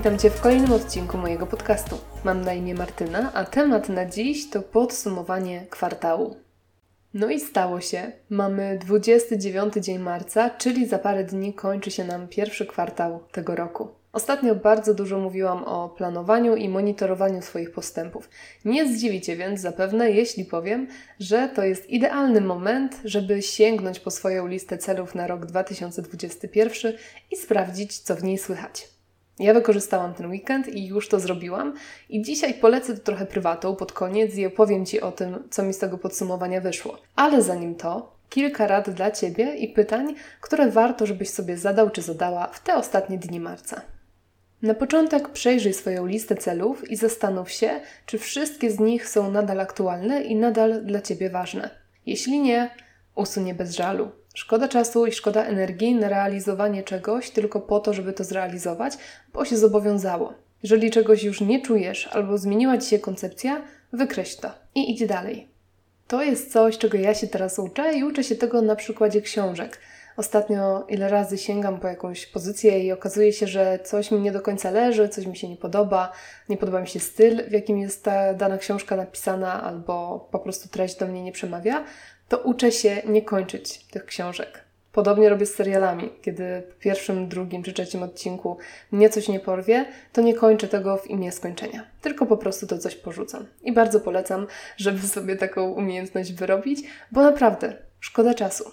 Witam Cię w kolejnym odcinku mojego podcastu. Mam na imię Martyna, a temat na dziś to podsumowanie kwartału. No i stało się. Mamy 29 dzień marca, czyli za parę dni kończy się nam pierwszy kwartał tego roku. Ostatnio bardzo dużo mówiłam o planowaniu i monitorowaniu swoich postępów. Nie zdziwicie więc zapewne, jeśli powiem, że to jest idealny moment, żeby sięgnąć po swoją listę celów na rok 2021 i sprawdzić, co w niej słychać. Ja wykorzystałam ten weekend i już to zrobiłam. I dzisiaj polecę to trochę prywatą pod koniec i opowiem Ci o tym, co mi z tego podsumowania wyszło. Ale zanim to, kilka rad dla Ciebie i pytań, które warto, żebyś sobie zadał czy zadała w te ostatnie dni marca. Na początek przejrzyj swoją listę celów i zastanów się, czy wszystkie z nich są nadal aktualne i nadal dla Ciebie ważne. Jeśli nie, usuń je bez żalu. Szkoda czasu i szkoda energii na realizowanie czegoś tylko po to, żeby to zrealizować, bo się zobowiązało. Jeżeli czegoś już nie czujesz albo zmieniła Ci się koncepcja, wykreśl to i idź dalej. To jest coś, czego ja się teraz uczę i uczę się tego na przykładzie książek. Ostatnio ile razy sięgam po jakąś pozycję i okazuje się, że coś mi nie do końca leży, coś mi się nie podoba, nie podoba mi się styl, w jakim jest ta dana książka napisana, albo po prostu treść do mnie nie przemawia, to uczę się nie kończyć tych książek. Podobnie robię z serialami. Kiedy po pierwszym, drugim czy trzecim odcinku mnie coś nie porwie, to nie kończę tego w imię skończenia. Tylko po prostu to coś porzucam. I bardzo polecam, żeby sobie taką umiejętność wyrobić, bo naprawdę szkoda czasu.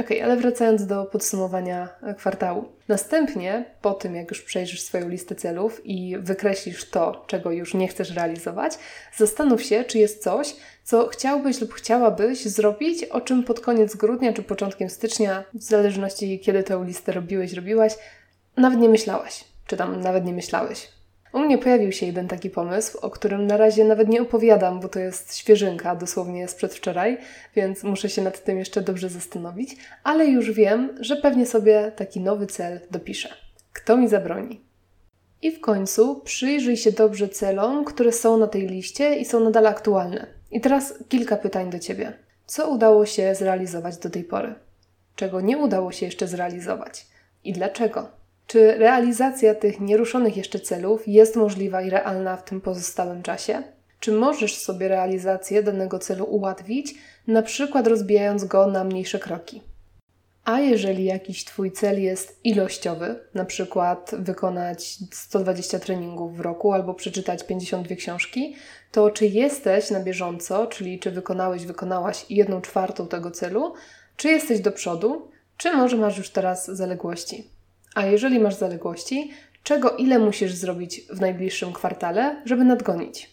Ok, ale wracając do podsumowania kwartału. Następnie, po tym jak już przejrzysz swoją listę celów i wykreślisz to, czego już nie chcesz realizować, zastanów się, czy jest coś, co chciałbyś lub chciałabyś zrobić, o czym pod koniec grudnia czy początkiem stycznia, w zależności kiedy tę listę robiłeś, robiłaś, nawet nie myślałaś, czy tam nawet nie myślałeś. U mnie pojawił się jeden taki pomysł, o którym na razie nawet nie opowiadam, bo to jest świeżynka, dosłownie z przedwczoraj, więc muszę się nad tym jeszcze dobrze zastanowić, ale już wiem, że pewnie sobie taki nowy cel dopiszę. Kto mi zabroni? I w końcu przyjrzyj się dobrze celom, które są na tej liście i są nadal aktualne. I teraz kilka pytań do Ciebie. Co udało się zrealizować do tej pory? Czego nie udało się jeszcze zrealizować? I dlaczego? Czy realizacja tych nieruszonych jeszcze celów jest możliwa i realna w tym pozostałym czasie? Czy możesz sobie realizację danego celu ułatwić, na przykład rozbijając go na mniejsze kroki? A jeżeli jakiś Twój cel jest ilościowy, na przykład wykonać 120 treningów w roku albo przeczytać 52 książki, to czy jesteś na bieżąco, czyli czy wykonałeś, wykonałaś jedną czwartą tego celu, czy jesteś do przodu, czy może masz już teraz zaległości? A jeżeli masz zaległości, czego ile musisz zrobić w najbliższym kwartale, żeby nadgonić?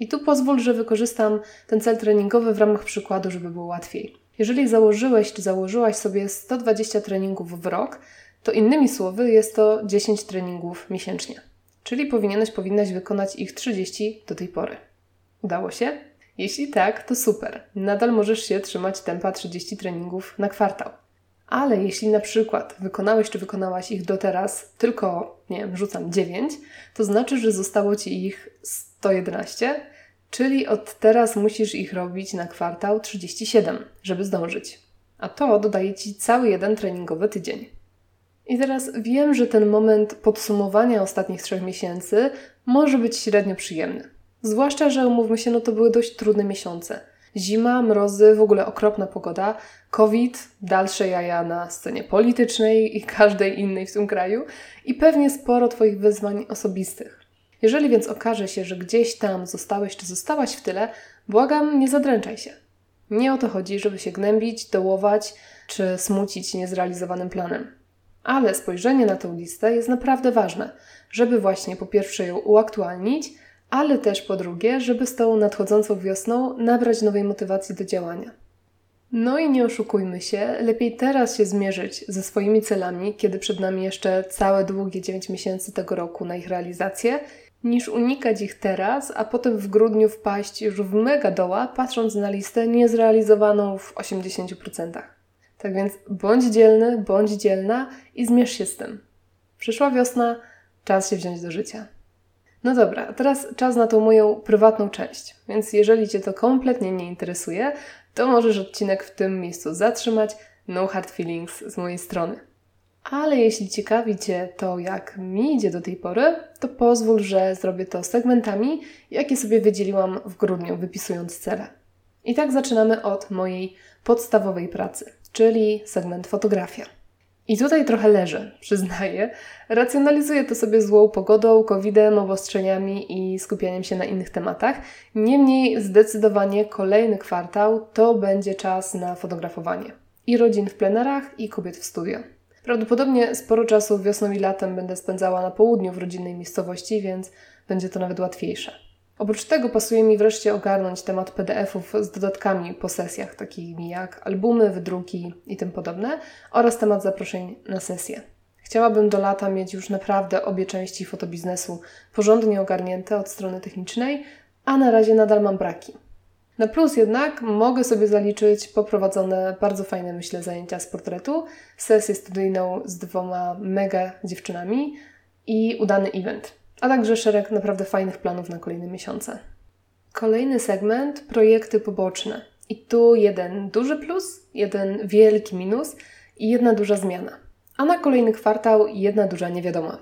I tu pozwól, że wykorzystam ten cel treningowy w ramach przykładu, żeby było łatwiej. Jeżeli założyłeś czy założyłaś sobie 120 treningów w rok, to innymi słowy jest to 10 treningów miesięcznie. Czyli powinieneś, powinnaś wykonać ich 30 do tej pory. Udało się? Jeśli tak, to super. Nadal możesz się trzymać tempa 30 treningów na kwartał. Ale jeśli na przykład wykonałeś czy wykonałaś ich do teraz tylko, nie wiem, rzucam 9, to znaczy, że zostało Ci ich 111, czyli od teraz musisz ich robić na kwartał 37, żeby zdążyć. A to dodaje Ci cały jeden treningowy tydzień. I teraz wiem, że ten moment podsumowania ostatnich trzech miesięcy może być średnio przyjemny. Zwłaszcza, że umówmy się, no to były dość trudne miesiące. Zima, mrozy, w ogóle okropna pogoda, COVID, dalsze jaja na scenie politycznej i każdej innej w tym kraju i pewnie sporo Twoich wyzwań osobistych. Jeżeli więc okaże się, że gdzieś tam zostałeś czy zostałaś w tyle, błagam, nie zadręczaj się. Nie o to chodzi, żeby się gnębić, dołować czy smucić niezrealizowanym planem. Ale spojrzenie na tę listę jest naprawdę ważne, żeby właśnie po pierwsze ją uaktualnić, ale też po drugie, żeby z tą nadchodzącą wiosną nabrać nowej motywacji do działania. No i nie oszukujmy się, lepiej teraz się zmierzyć ze swoimi celami, kiedy przed nami jeszcze całe długie 9 miesięcy tego roku na ich realizację, niż unikać ich teraz, a potem w grudniu wpaść już w mega doła, patrząc na listę niezrealizowaną w 80%. Tak więc bądź dzielny, bądź dzielna i zmierz się z tym. Przyszła wiosna, czas się wziąć do życia. No dobra, teraz czas na tą moją prywatną część. Więc jeżeli Cię to kompletnie nie interesuje, to możesz odcinek w tym miejscu zatrzymać. No hard feelings z mojej strony. Ale jeśli ciekawi Cię to, jak mi idzie do tej pory, to pozwól, że zrobię to segmentami, jakie sobie wydzieliłam w grudniu, wypisując cele. I tak zaczynamy od mojej podstawowej pracy, czyli segment fotografia. I tutaj trochę leżę, przyznaję. Racjonalizuję to sobie złą pogodą, covidem, obostrzeniami i skupianiem się na innych tematach. Niemniej zdecydowanie kolejny kwartał to będzie czas na fotografowanie. I rodzin w plenerach, i kobiet w studio. Prawdopodobnie sporo czasu wiosną i latem będę spędzała na południu w rodzinnej miejscowości, więc będzie to nawet łatwiejsze. Oprócz tego pasuje mi wreszcie ogarnąć temat PDF-ów z dodatkami po sesjach, takimi jak albumy, wydruki i tym podobne, oraz temat zaproszeń na sesję. Chciałabym do lata mieć już naprawdę obie części fotobiznesu porządnie ogarnięte od strony technicznej, a na razie nadal mam braki. Na plus jednak mogę sobie zaliczyć poprowadzone bardzo fajne, myślę, zajęcia z portretu, sesję studyjną z dwoma mega dziewczynami i udany event a także szereg naprawdę fajnych planów na kolejne miesiące. Kolejny segment projekty poboczne. I tu jeden duży plus, jeden wielki minus i jedna duża zmiana. A na kolejny kwartał jedna duża niewiadoma.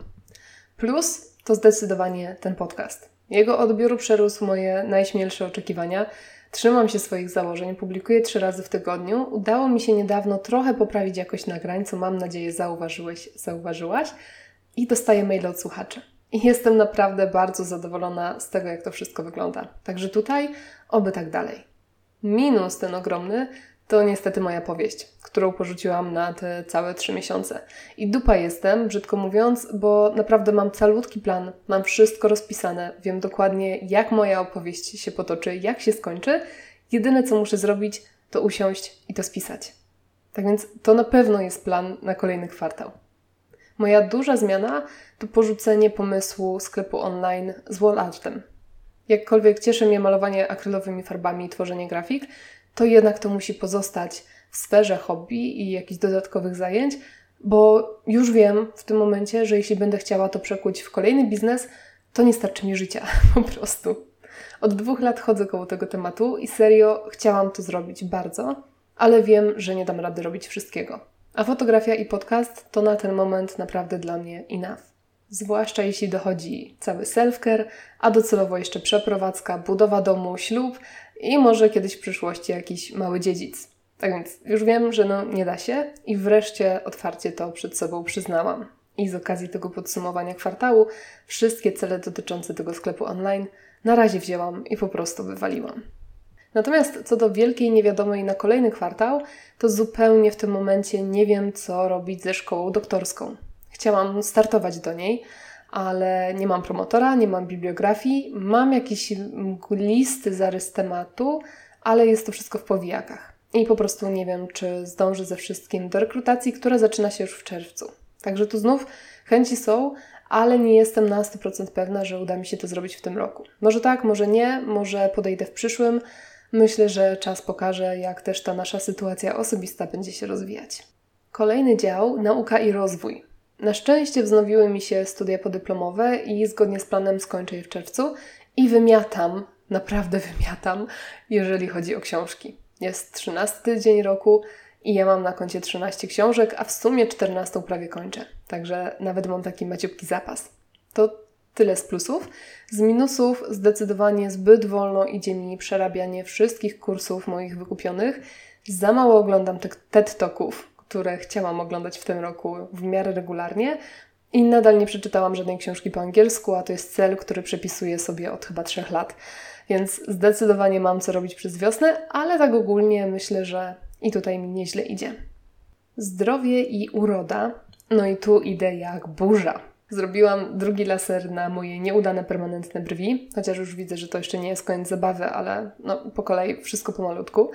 Plus to zdecydowanie ten podcast. Jego odbiór przerósł moje najśmielsze oczekiwania. Trzymam się swoich założeń, publikuję trzy razy w tygodniu. Udało mi się niedawno trochę poprawić jakość nagrań, co mam nadzieję zauważyłeś, zauważyłaś. I dostaję maile od słuchaczy. I jestem naprawdę bardzo zadowolona z tego, jak to wszystko wygląda. Także tutaj, oby tak dalej. Minus ten ogromny to niestety moja powieść, którą porzuciłam na te całe trzy miesiące. I dupa jestem, brzydko mówiąc, bo naprawdę mam calutki plan, mam wszystko rozpisane, wiem dokładnie, jak moja opowieść się potoczy, jak się skończy. Jedyne, co muszę zrobić, to usiąść i to spisać. Tak więc to na pewno jest plan na kolejny kwartał. Moja duża zmiana to porzucenie pomysłu sklepu online z wall artem. Jakkolwiek cieszy mnie malowanie akrylowymi farbami i tworzenie grafik, to jednak to musi pozostać w sferze hobby i jakichś dodatkowych zajęć, bo już wiem w tym momencie, że jeśli będę chciała to przekuć w kolejny biznes, to nie starczy mi życia po prostu. Od dwóch lat chodzę koło tego tematu i serio chciałam to zrobić bardzo, ale wiem, że nie dam rady robić wszystkiego. A fotografia i podcast to na ten moment naprawdę dla mnie enough. Zwłaszcza jeśli dochodzi cały self-care, a docelowo jeszcze przeprowadzka, budowa domu, ślub i może kiedyś w przyszłości jakiś mały dziedzic. Tak więc już wiem, że no nie da się i wreszcie otwarcie to przed sobą przyznałam. I z okazji tego podsumowania kwartału wszystkie cele dotyczące tego sklepu online na razie wzięłam i po prostu wywaliłam. Natomiast co do wielkiej niewiadomej na kolejny kwartał, to zupełnie w tym momencie nie wiem, co robić ze szkołą doktorską. Chciałam startować do niej, ale nie mam promotora, nie mam bibliografii, mam jakiś listy, zarys tematu, ale jest to wszystko w powijakach. I po prostu nie wiem, czy zdążę ze wszystkim do rekrutacji, która zaczyna się już w czerwcu. Także tu znów chęci są, ale nie jestem na 100% pewna, że uda mi się to zrobić w tym roku. Może tak, może nie, może podejdę w przyszłym, Myślę, że czas pokaże, jak też ta nasza sytuacja osobista będzie się rozwijać. Kolejny dział nauka i rozwój. Na szczęście wznowiły mi się studia podyplomowe i zgodnie z planem skończę je w czerwcu i wymiatam, naprawdę wymiatam, jeżeli chodzi o książki. Jest 13 dzień roku i ja mam na koncie 13 książek, a w sumie 14 prawie kończę. Także nawet mam taki maciupki zapas. To Tyle z plusów. Z minusów zdecydowanie zbyt wolno idzie mi przerabianie wszystkich kursów moich wykupionych. Za mało oglądam TED Talków, które chciałam oglądać w tym roku w miarę regularnie. I nadal nie przeczytałam żadnej książki po angielsku, a to jest cel, który przepisuję sobie od chyba trzech lat. Więc zdecydowanie mam co robić przez wiosnę, ale tak ogólnie myślę, że i tutaj mi nieźle idzie. Zdrowie i uroda. No i tu idę jak burza. Zrobiłam drugi laser na moje nieudane permanentne brwi, chociaż już widzę, że to jeszcze nie jest koniec zabawy, ale no, po kolei wszystko pomalutku.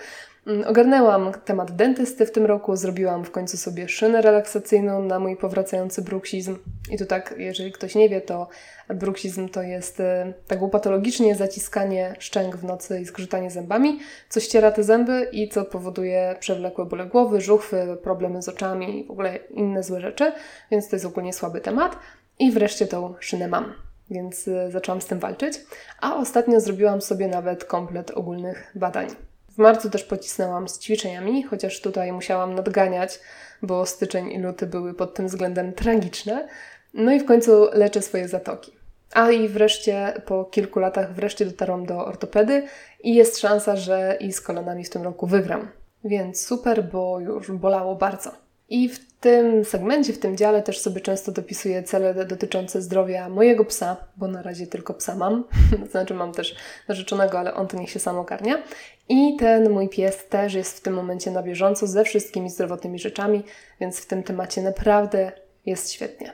Mm, ogarnęłam temat dentysty w tym roku, zrobiłam w końcu sobie szynę relaksacyjną na mój powracający bruksizm. I tu tak, jeżeli ktoś nie wie, to bruksizm to jest e, tak patologicznie zaciskanie szczęk w nocy i zgrzytanie zębami, co ściera te zęby i co powoduje przewlekłe bóle głowy, żuchwy, problemy z oczami i w ogóle inne złe rzeczy, więc to jest ogólnie słaby temat. I wreszcie tą szynę mam, więc y, zaczęłam z tym walczyć. A ostatnio zrobiłam sobie nawet komplet ogólnych badań. W marcu też pocisnęłam z ćwiczeniami, chociaż tutaj musiałam nadganiać, bo styczeń i luty były pod tym względem tragiczne. No i w końcu leczę swoje zatoki. A i wreszcie po kilku latach wreszcie dotarłam do ortopedy i jest szansa, że i z kolanami w tym roku wygram. Więc super, bo już bolało bardzo. I w tym segmencie, w tym dziale też sobie często dopisuję cele dotyczące zdrowia mojego psa, bo na razie tylko psa mam. znaczy mam też narzeczonego, ale on to niech się sam ogarnia. I ten mój pies też jest w tym momencie na bieżąco ze wszystkimi zdrowotnymi rzeczami, więc w tym temacie naprawdę jest świetnie.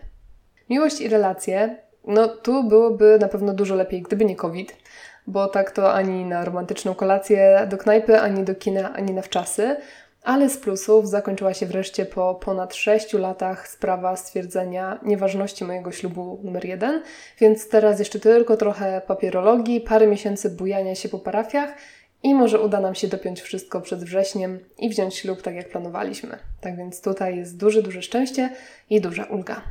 Miłość i relacje, no tu byłoby na pewno dużo lepiej, gdyby nie COVID, bo tak to ani na romantyczną kolację do knajpy, ani do kina, ani na wczasy. Ale z plusów zakończyła się wreszcie po ponad 6 latach sprawa stwierdzenia nieważności mojego ślubu numer jeden, więc teraz jeszcze tylko trochę papierologii, parę miesięcy bujania się po parafiach i może uda nam się dopiąć wszystko przed wrześniem i wziąć ślub tak jak planowaliśmy. Tak więc tutaj jest duże, duże szczęście i duża ulga.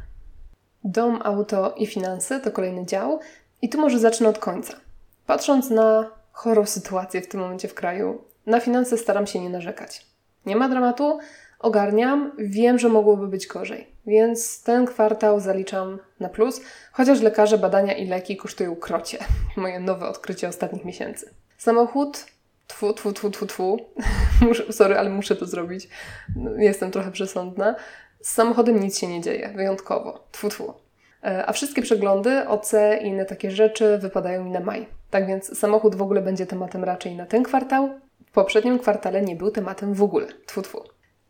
Dom, auto i finanse to kolejny dział i tu może zacznę od końca. Patrząc na chorą sytuację w tym momencie w kraju, na finanse staram się nie narzekać. Nie ma dramatu, ogarniam, wiem, że mogłoby być gorzej, więc ten kwartał zaliczam na plus, chociaż lekarze, badania i leki kosztują krocie. Moje nowe odkrycie ostatnich miesięcy. Samochód, tfu, tfu, tfu, tfu, tfu. muszę, sorry, ale muszę to zrobić. Jestem trochę przesądna. Z samochodem nic się nie dzieje, wyjątkowo. Tfu, tfu. E, a wszystkie przeglądy, OC i inne takie rzeczy wypadają mi na maj. Tak więc samochód w ogóle będzie tematem raczej na ten kwartał, w poprzednim kwartale nie był tematem w ogóle. Tfu, tfu.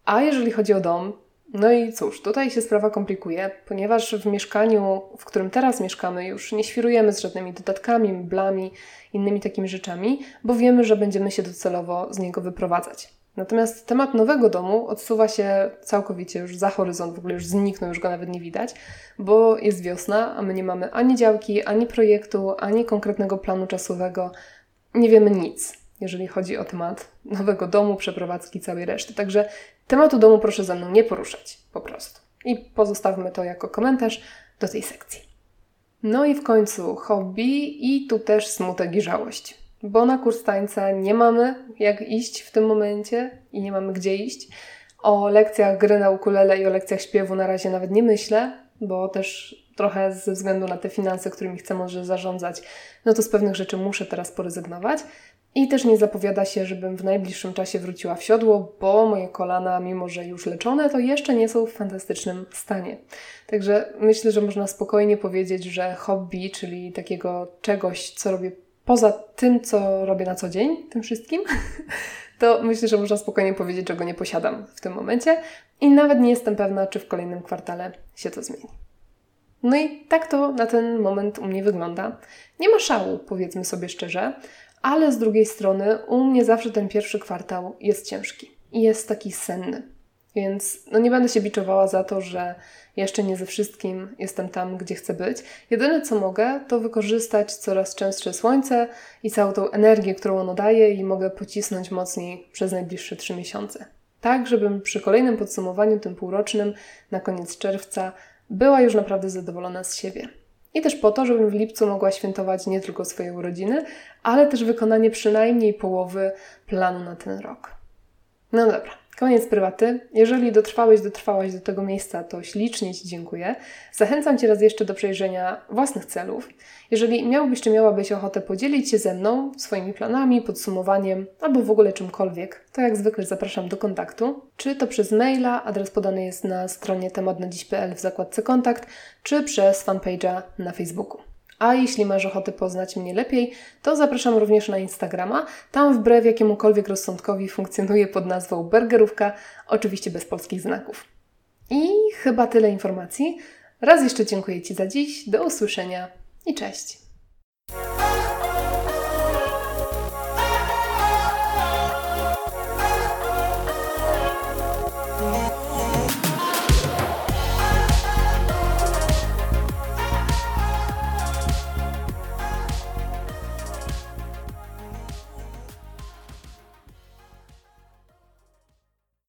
A jeżeli chodzi o dom, no i cóż, tutaj się sprawa komplikuje, ponieważ w mieszkaniu, w którym teraz mieszkamy, już nie świrujemy z żadnymi dodatkami, meblami, innymi takimi rzeczami, bo wiemy, że będziemy się docelowo z niego wyprowadzać. Natomiast temat nowego domu odsuwa się całkowicie już za horyzont, w ogóle już zniknął, już go nawet nie widać, bo jest wiosna, a my nie mamy ani działki, ani projektu, ani konkretnego planu czasowego. Nie wiemy nic jeżeli chodzi o temat nowego domu, przeprowadzki, całej reszty. Także tematu domu proszę ze mną nie poruszać, po prostu. I pozostawmy to jako komentarz do tej sekcji. No i w końcu hobby i tu też smutek i żałość. Bo na kurs tańca nie mamy jak iść w tym momencie i nie mamy gdzie iść. O lekcjach gry na ukulele i o lekcjach śpiewu na razie nawet nie myślę, bo też trochę ze względu na te finanse, którymi chcę może zarządzać, no to z pewnych rzeczy muszę teraz porezygnować. I też nie zapowiada się, żebym w najbliższym czasie wróciła w siodło, bo moje kolana, mimo że już leczone, to jeszcze nie są w fantastycznym stanie. Także myślę, że można spokojnie powiedzieć, że hobby, czyli takiego czegoś, co robię poza tym, co robię na co dzień, tym wszystkim, to myślę, że można spokojnie powiedzieć, że go nie posiadam w tym momencie i nawet nie jestem pewna, czy w kolejnym kwartale się to zmieni. No i tak to na ten moment u mnie wygląda. Nie ma szału, powiedzmy sobie szczerze, ale z drugiej strony u mnie zawsze ten pierwszy kwartał jest ciężki i jest taki senny. Więc no nie będę się biczowała za to, że jeszcze nie ze wszystkim jestem tam, gdzie chcę być. Jedyne co mogę, to wykorzystać coraz częstsze słońce i całą tą energię, którą ono daje, i mogę pocisnąć mocniej przez najbliższe trzy miesiące. Tak, żebym przy kolejnym podsumowaniu, tym półrocznym, na koniec czerwca, była już naprawdę zadowolona z siebie. I też po to, żebym w lipcu mogła świętować nie tylko swoje urodziny, ale też wykonanie przynajmniej połowy planu na ten rok. No dobra, Koniec prywaty. Jeżeli dotrwałeś, dotrwałaś do tego miejsca, to ślicznie Ci dziękuję. Zachęcam Cię raz jeszcze do przejrzenia własnych celów. Jeżeli miałbyś czy miałabyś ochotę podzielić się ze mną swoimi planami, podsumowaniem albo w ogóle czymkolwiek, to jak zwykle zapraszam do kontaktu. Czy to przez maila, adres podany jest na stronie tematnadziś.pl w zakładce kontakt, czy przez fanpage'a na Facebooku. A jeśli masz ochotę poznać mnie lepiej, to zapraszam również na Instagrama. Tam wbrew jakiemukolwiek rozsądkowi funkcjonuje pod nazwą Burgerówka, oczywiście bez polskich znaków. I chyba tyle informacji. Raz jeszcze dziękuję Ci za dziś, do usłyszenia i cześć!